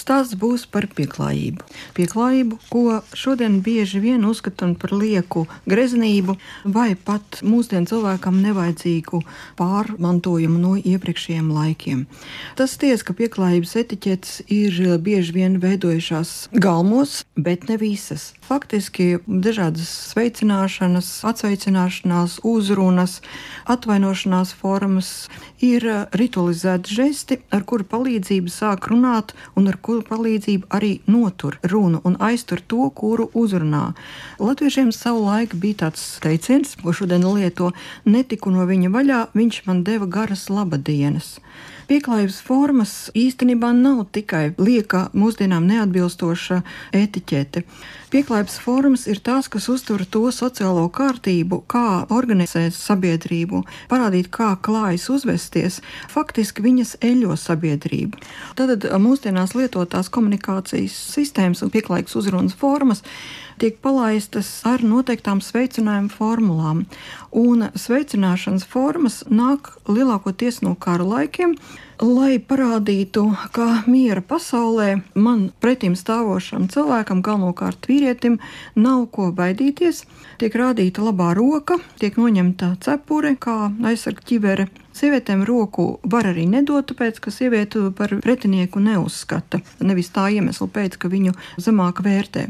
stāsts būs par pieklājību. Pieklājību, ko šodien bieži vien uzskatām par lieku greznību, vai pat mūsdienu cilvēkam nevajadzīgu pārmantojumu no iepriekšējiem laikiem. Tas tiesa, ka pieklājības etiķetes ir bieži vien veidojušās galmos, bet ne visas. Faktiski dažādas sveicināšanas, atsveicināšanās, uzrunas, atvainošanās formas ir ritualizēti žesti, ar kuru palīdzību sāk runāt un ar kuru palīdzību arī notur runu un aiztur to, kuru uzrunā. Latviešiem savulaik bija tāds teiciens, ko šodien lieto, netiku no viņa vaļā, viņš man deva garas labadienas. Pieklājības formas īstenībā nav tikai lieka mūsdienām neatbilstoša etiķete. Pieklājības formas ir tās, kas uztur to sociālo kārtību, kā organizēt sabiedrību, parādīt, kā klājas uzvesties. Faktiski viņas eļo sabiedrību. Tad mūsdienās lietotās komunikācijas sistēmas un pieklājības uzrunas formas tiek palaistas ar noteiktām sveicinājumu formulām. Un sveicināšanas formas nāk lielākoties no kara laikiem, lai parādītu, ka miera pasaulē man pretim stāvošam cilvēkam, galvenokārt vīrietim, nav ko baidīties. Tiek rādīta labā roka, tiek noņemta cepure, kā aizsarga ķivere. Sievietēm roku var arī nedot, tāpēc, ka sievieti par pretinieku neuzskata. Nevis tā iemesla pēc, ka viņu zemāk vērtē.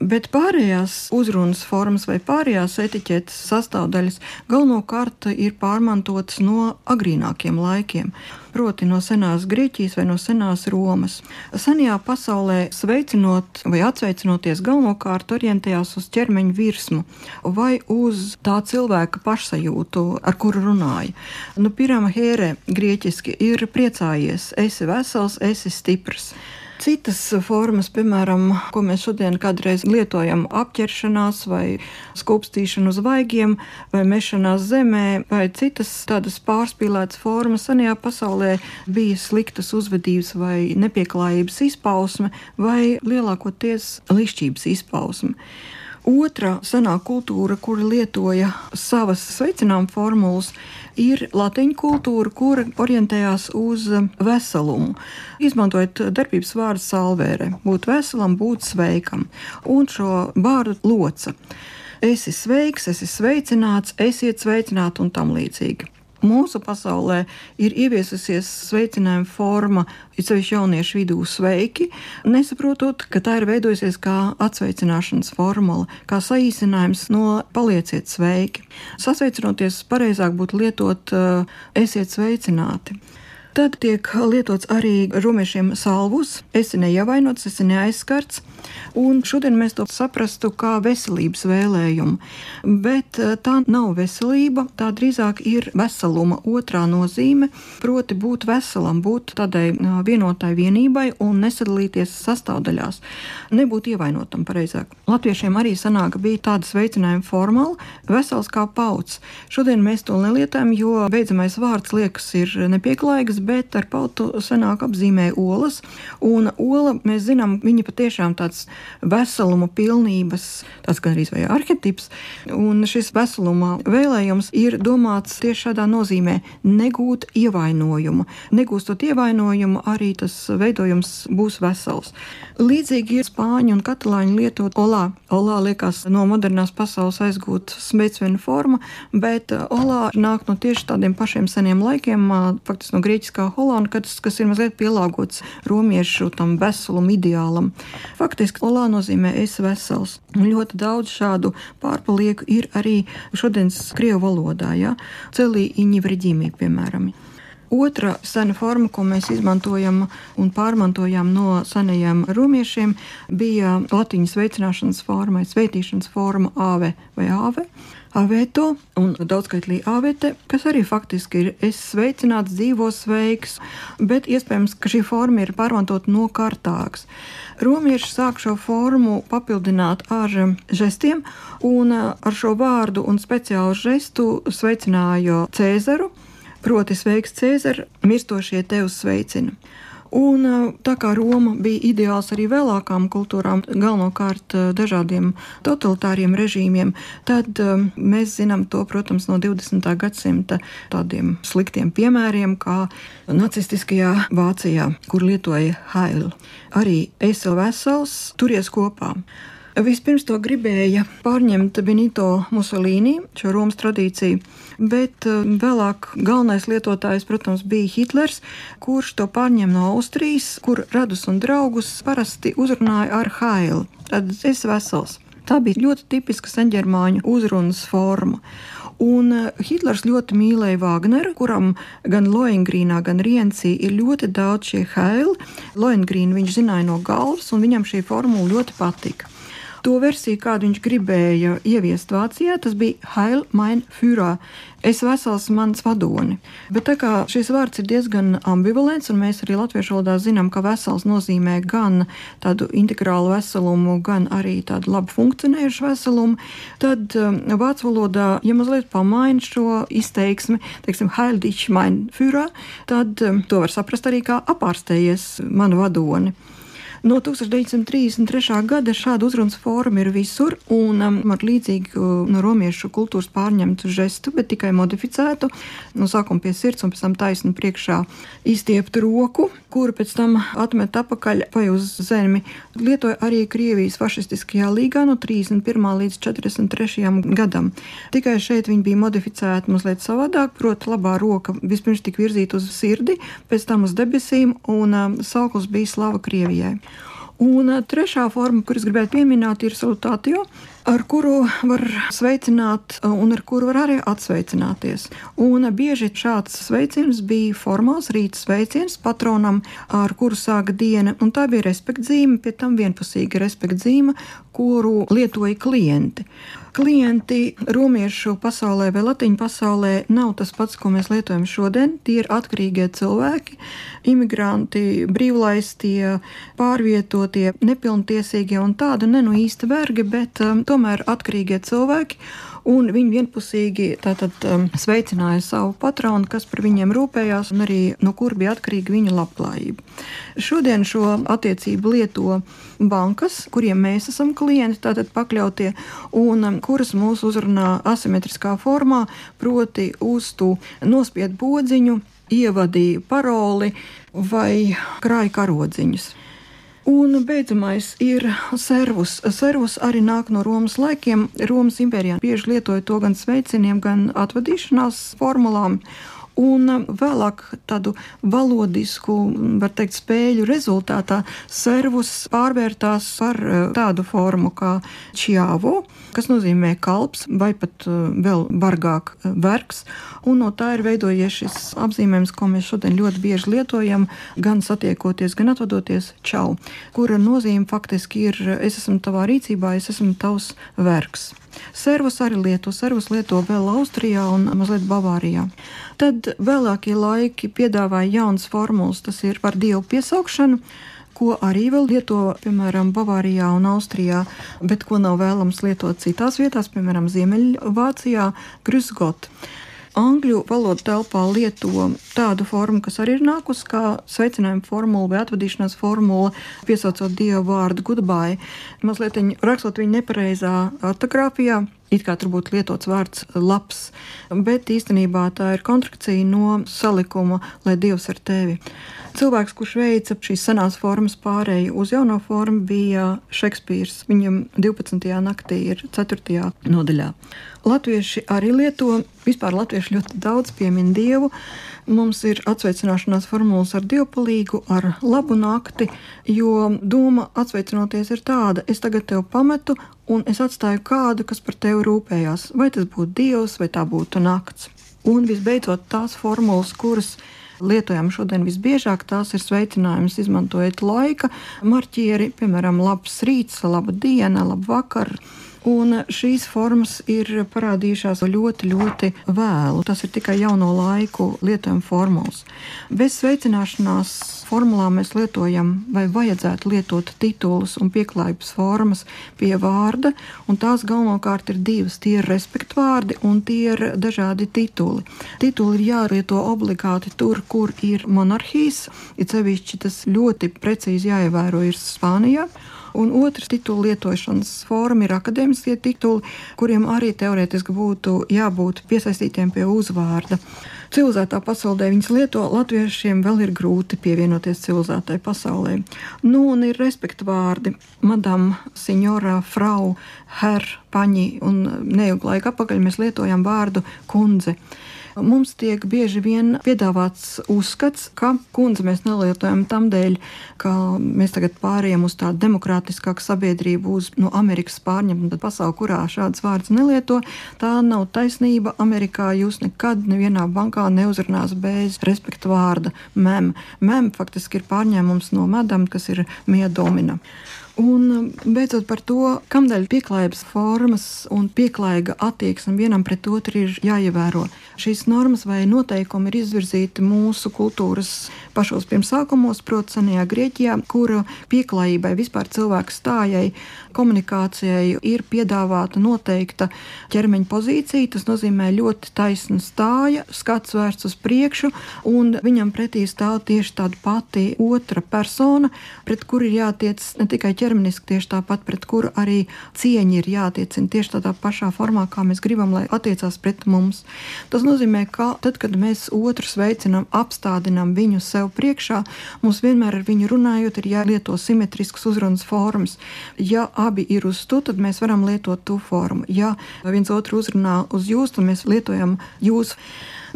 Bet pārējās uzrunas formas vai pārējās etiķetes sastāvdaļas galvenokārt ir pārmantotas no agrīnākiem laikiem proti no senās Grieķijas vai no senās Romas. Senajā pasaulē sveicinot vai atsveicinoties galvenokārt orientējās uz ķermeņa virsmu vai uz tā cilvēka pašsajūtu, ar kuru runāja. Nu, Pirmā hēre grieķiski ir priecājies, esi vesels, esi stiprs. Citas formas, piemēram, ko mēs šodien kādreiz lietojam, apģēršanās vai skūpstīšana uz vaigiem, vai mešanās zemē, vai citas tādas pārspīlētas formas, senajā pasaulē bija sliktas uzvedības vai nepieklājības izpausme, vai lielākoties lišķības izpausme. Otra senā kultūra, kura lietoja savas sveicinājuma formulas, ir latviešu kultūra, kura orientējās uz veselumu. Izmantojot darbības vārdu salvērē, būt veselam, būt sveikam, un šo vārdu loca. Esi sveiks, esi sveicināts, esiet sveicināti un tam līdzīgi. Mūsu pasaulē ir ieviesusies sveicinājuma forma, it sevišķi jauniešu vidū sveiki, nesaprotot, ka tā ir veidojusies kā atsveicināšanas formula, kā saīsinājums no palieciet sveiki. Sasveicinoties, pareizāk būtu lietot esiet sveicināti. Tad tiek lietots arī romiešiem salvus. Esi neievainots, esi neaizskarts. Un šodien mēs to saprastu kā veselības vēlējumu. Bet eh, tā nav veselība, tā drīzāk ir veseluma otrā nozīme. Proti, būt veselam, būt tādai eh, vienotai vienībai un nesadalīties sastāvdaļās. Nebūt ievainotam, pareizāk. Latviešiem arī sanāka bija tāda sveicinājuma formāla - vesels kā pauts. Šodien mēs to nelietojam, jo beidzamais vārds liekas ir nepieklājīgs bet ar pautu senāk apzīmē olas. Un ola, mēs zinām, viņa patiešām tāds veseluma pilnības, tāds gan arī vai arhetips. Un šis veseluma vēlējums ir domāts tieši šādā nozīmē - negūt ievainojumu. Negūstot ievainojumu, arī tas veidojums būs vesels. Līdzīgi ir spāņu un katalāņu lietot olā. Olā liekas no modernās pasaules aizgūt smēķinu formu, bet olā nāk no tieši tādiem pašiem seniem laikiem, faktiski no grieķiskā kā Holanda, kas, kas ir mazliet pielāgots romiešu tam veselam ideālam. Faktiski Olā nozīmē es vesels. Un ļoti daudz šādu pārpalieku ir arī šodienas Krievu valodā, ja? celī iņi vreģīmī, piemēram. Otra sena forma, ko mēs izmantojam un pārmantojām no senajiem romiešiem, bija latviešu sveicināšanas forma, sveitīšanas forma āve vai āve aveto un daudzskaitlī avete, kas arī faktiski ir es sveicināts, dzīvo sveiks, bet iespējams, ka šī forma ir pārmantot no kārtāks. Romieši sāk šo formu papildināt ar žestiem, un ar šo vārdu un speciālu žestu sveicināja Cēzaru, proti sveiks Cēzar, mirstošie tevi sveicina. Un, tā kā Roma bija ideāls arī vēlākām kultūrām, galvenokārt dažādiem totalitāriem režīmiem, tad mēs zinām to, protams, no 20. gadsimta tādiem sliktiem piemēriem, kā nacistiskajā Vācijā, kur lietoja hailu. Arī esi vesels, turies kopā. Vispirms to gribēja pārņemt Benito Mussolini, šo Romas tradīciju, bet eh, vēlāk galvenais lietotājs, protams, bija Hitlers, kurš to pārņem no Austrijas, kur radus un draugus parasti uzrunāja ar hailu. Tad es vesels. Tā bija ļoti tipiska senģermāņu uzrunas forma. Un eh, Hitlers ļoti mīlēja Wagneru, kuram gan Loengrīnā, gan Rienцī ir ļoti daudz šie haili. Loengrīnu viņš zināja no galvas, un viņam šī formula ļoti patika. To versiju, kādu viņš gribēja ieviest Vācijā, tas bija Heil mein Führer. Es vesels mans vadoni. Bet tā kā šis vārds ir diezgan ambivalents, un mēs arī latviešu valodā zinām, ka vesels nozīmē gan tādu integrālu veselumu, gan arī tādu labi funkcionējušu veselumu, tad um, vācu valodā, ja mazliet pamaina šo izteiksmi, teiksim, Heil dich mein Führer, tad um, to var saprast arī kā apārstējies manu vadoni. No 1933. gada šāda uzrunas forma ir visur, un um, ar līdzīgu no romiešu kultūras pārņemtu žestu, bet tikai modificētu. No sākuma pie sirds un pēc tam taisni priekšā izstieptu roku, kuru pēc tam atmet atpakaļ vai uz zemi. Lietoja arī Krievijas fašistiskajā līgā no 31. līdz 43. gadam. Tikai šeit viņi bija modificēti mazliet savādāk, proti, labā roka vispirms tika virzīta uz sirdi, pēc tam uz debesīm, un um, sauklis bija slava Krievijai. Un trešā forma, kuras gribētu pieminēt, ir salutātio, ar kuru var sveicināt un ar kuru var arī atsveicināties. Un bieži šāds sveiciens bija formāls rīta sveiciens patronam, ar kuru sāka diena, un tā bija respektzīme, pie tam vienpusīga respektzīme, kuru lietoja klienti klienti romiešu pasaulē vai latīņu pasaulē nav tas pats, ko mēs lietojam šodien. Tie ir atkarīgie cilvēki, imigranti, brīvlaistie, pārvietotie, nepilntiesīgie un tādi ne nu īsti vergi, bet um, tomēr atkarīgie cilvēki un viņi vienpusīgi tātad, um, sveicināja savu patronu, kas par viņiem rūpējās, un arī no kur bija atkarīga viņa labklājība. Šodien šo attiecību lieto bankas, kuriem mēs esam klienti, tātad pakļautie, un um, kuras mūs uzrunā asimetriskā formā, proti uz tu nospied podziņu, ievadīja paroli vai krāja karodziņus. Un beidzamais ir servus. Servus arī nāk no Romas laikiem. Romas impērijā bieži lietoja to gan sveicieniem, gan atvadīšanās formulām. Un vēlāk tādu valodisku, var teikt, spēļu rezultātā servus pārvērtās par eh, tādu formu kā čiāvo, kas nozīmē kalps vai pat eh, vēl bargāk eh, vergs. Un no tā ir veidojies šis apzīmējums, ko mēs šodien ļoti bieži lietojam, gan satiekoties, gan atvadoties čau, kura nozīme faktiski ir es esmu tavā rīcībā, es esmu tavs vergs. Servus arī lieto, servus lieto vēl Austrijā un mazliet Bavārijā. Tad vēlākie laiki piedāvāja jaunas formulas, tas ir par dievu piesaukšanu ko arī vēl lieto, piemēram, Bavārijā un Austrijā, bet ko nav vēlams lietot citās vietās, piemēram, Ziemeļvācijā, Grusgot. Angļu valodas telpā lieto tādu formu, kas arī ir nākusi kā sveicinājuma formula vai atvadīšanās formula, piesaucot dievu vārdu goodbye. Mazliet rakstot viņu nepareizā ortogrāfijā, It kā tur būtu lietots vārds labs, bet īstenībā tā ir kontrakcija no salikuma, lai Dievs ar tevi. Cilvēks, kurš veica šīs senās formas pārēju uz jauno formu, bija Šekspīrs. Viņam 12. naktī ir 4. nodaļā. Latvieši arī lieto, vispār latvieši ļoti daudz piemin Dievu. Mums ir atsveicināšanās formulas ar dievpalīgu, ar labu nakti, jo doma atsveicinoties ir tāda, es tagad tevi pametu un es atstāju kādu, kas par tevi rūpējās. Vai tas būtu Dievs vai tā būtu nakts. Un visbeidzot tās formulas, kuras lietojam šodien visbiežāk, tās ir sveicinājums, izmantojot laika marķieri, piemēram, labs rīts, laba diena, laba vakar Un šīs formas ir parādījušās ļoti, ļoti vēlu. Tas ir tikai jauno laiku lietojuma formulas. Bez sveicināšanās formulām mēs lietojam vai vajadzētu lietot titulus un pieklājības formas pie vārda, un tās galvenokārt ir divas. Tie ir respektu vārdi un tie ir dažādi tituli. Tituli ir jārieto obligāti tur, kur ir monarhijas, ir sevišķi tas ļoti precīzi jāievēro ir Spānijā. Un otrs titulu lietošanas forma ir akadēmiskie tituli, kuriem arī teorētiski būtu jābūt piesaistītiem pie uzvārda. Civilizētā pasaulē viņas lieto, latviešiem vēl ir grūti pievienoties civilizētai pasaulē. Nu, un ir respekta vārdi - madam, signora, frau, her, paņi, un neilgu laiku atpakaļ mēs lietojam vārdu kundze. Mums tiek bieži vien piedāvāts uzskats, ka kundze mēs nelietojam tam dēļ, ka mēs tagad pārējām uz tādu demokrātiskāku sabiedrību, uz no Amerikas pārņemtu pasauli, kurā šāds vārds nelieto. Tā nav taisnība. Amerikā jūs nekad nevienā bankā neuzrunās bez respekta vārda mem. Mem faktiski ir pārņēmums no madam, kas ir miedomina. Un um, beidzot par to, kādēļ pieklājības formas un pieklājīga attieksme vienam pret otru ir jāievēro. Šīs normas vai noteikumi ir izvirzīti mūsu kultūras pašos pirmsākumos, proti, senajā Grieķijā, kur pieklājībai, vispār cilvēku stājai, komunikācijai ir piedāvāta noteikta ķermeņa pozīcija. Tas nozīmē ļoti taisna stāja, skats vērsts uz priekšu, un viņam pretī stāv tieši tāda pati otra persona, pret kuru ir jātiec ne tikai ķermeņa ķermeniski tieši tāpat, pret kuru arī cieņa ir jātiecina tieši tādā pašā formā, kā mēs gribam, lai attiecās pret mums. Tas nozīmē, ka tad, kad mēs otru sveicinām, apstādinām viņu sev priekšā, mums vienmēr ar viņu runājot, ir jālieto simetrisks uzrunas formas. Ja abi ir uz tu, tad mēs varam lietot tu formu. Ja viens otru uzrunā uz jūs, tad mēs lietojam jūs.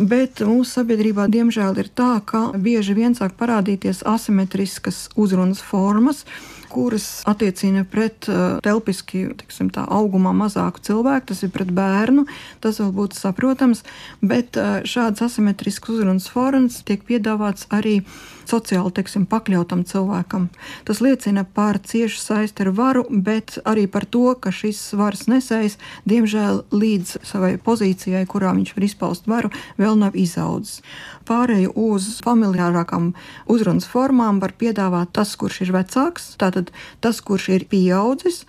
Bet mūsu sabiedrībā, diemžēl, ir tā, ka bieži vien sāk parādīties asimetriskas uzrunas formas, kuras attiecina pret uh, telpiski tiksim, tā, augumā mazāku cilvēku, tas ir pret bērnu, tas vēl būtu saprotams, bet uh, šāds asimetrisks uzrunas formas tiek piedāvāts arī sociāli teiksim, pakļautam cilvēkam. Tas liecina par ciešu saisti ar varu, bet arī par to, ka šis varas nesējs, diemžēl, līdz savai pozīcijai, kurā viņš var izpaust varu, vēl nav izaudzis. Pārēju uz familiārākām uzrunas formām var piedāvāt tas, kurš ir vecāks, tātad tas, kurš ir pieaudzis,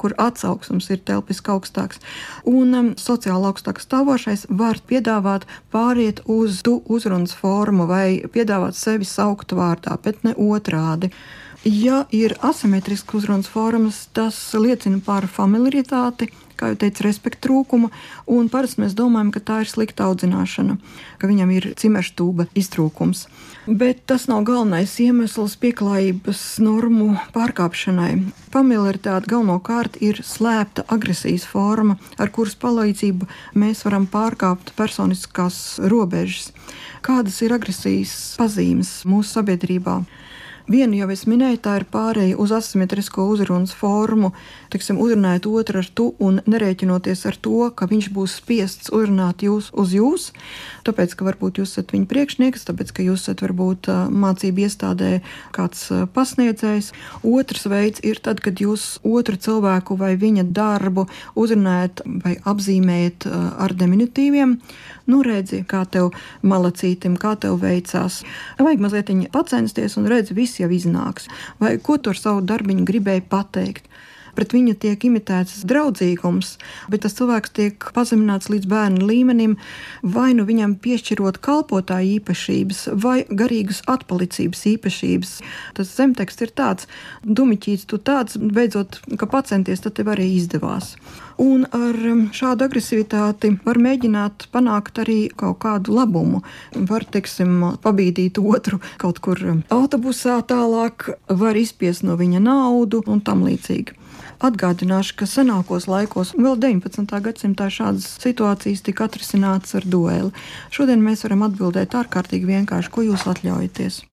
kur atsauksums ir telpiski augstāks, un um, sociāli augstāk stāvošais var piedāvāt pāriet uz tu uzrunas formu vai piedāvāt sevi saukt vārdā, bet ne otrādi. Ja ir asimetrisks uzrunas formas, tas liecina par familiaritāti, kā jau teicu, respekta trūkumu, un parasti mēs domājam, ka tā ir slikta audzināšana, ka viņam ir cimerštūba iztrūkums. Bet tas nav galvenais iemesls pieklājības normu pārkāpšanai. Familiaritāte galvenokārt ir slēpta agresijas forma, ar kuras palīdzību mēs varam pārkāpt personiskās robežas. Kādas ir agresijas pazīmes mūsu sabiedrībā? Vienu jau es minēju, tā ir pārēja uz asimetrisko uzrunas formu, tiksim, uzrunājot otru ar tu un nerēķinoties ar to, ka viņš būs spiests uzrunāt jūs uz jūs, tāpēc, ka varbūt jūs esat viņa priekšnieks, tāpēc, ka jūs esat varbūt mācību iestādē kāds pasniedzējs. Otrs veids ir tad, kad jūs otru cilvēku vai viņa darbu uzrunājat vai apzīmējat ar diminutīviem. Nu, redzi, kā tev malacītim, kā tev veicās. Vajag mazliet pacensties un redzi, viss jau iznāks. Vai ko tu ar savu darbiņu gribēji pateikt? Pret viņu tiek imitēts draudzīgums, bet tas cilvēks tiek pazemināts līdz bērnu līmenim, vai nu viņam piešķirot kalpotāju īpašības, vai garīgas atpalicības īpašības. Tas zemteksts ir tāds, dumiķīts, tu tāds, beidzot, ka pacenties, tad tev arī izdevās. Un ar um, šādu agresivitāti var mēģināt panākt arī kaut kādu labumu. Var, teiksim, pabīdīt otru kaut kur autobusā tālāk, var izspiest no viņa naudu un tam līdzīgi. Atgādināšu, ka senākos laikos, vēl 19. gadsimtā, šādas situācijas tika atrisinātas ar dueli. Šodien mēs varam atbildēt ārkārtīgi vienkārši, ko jūs atļaujaties.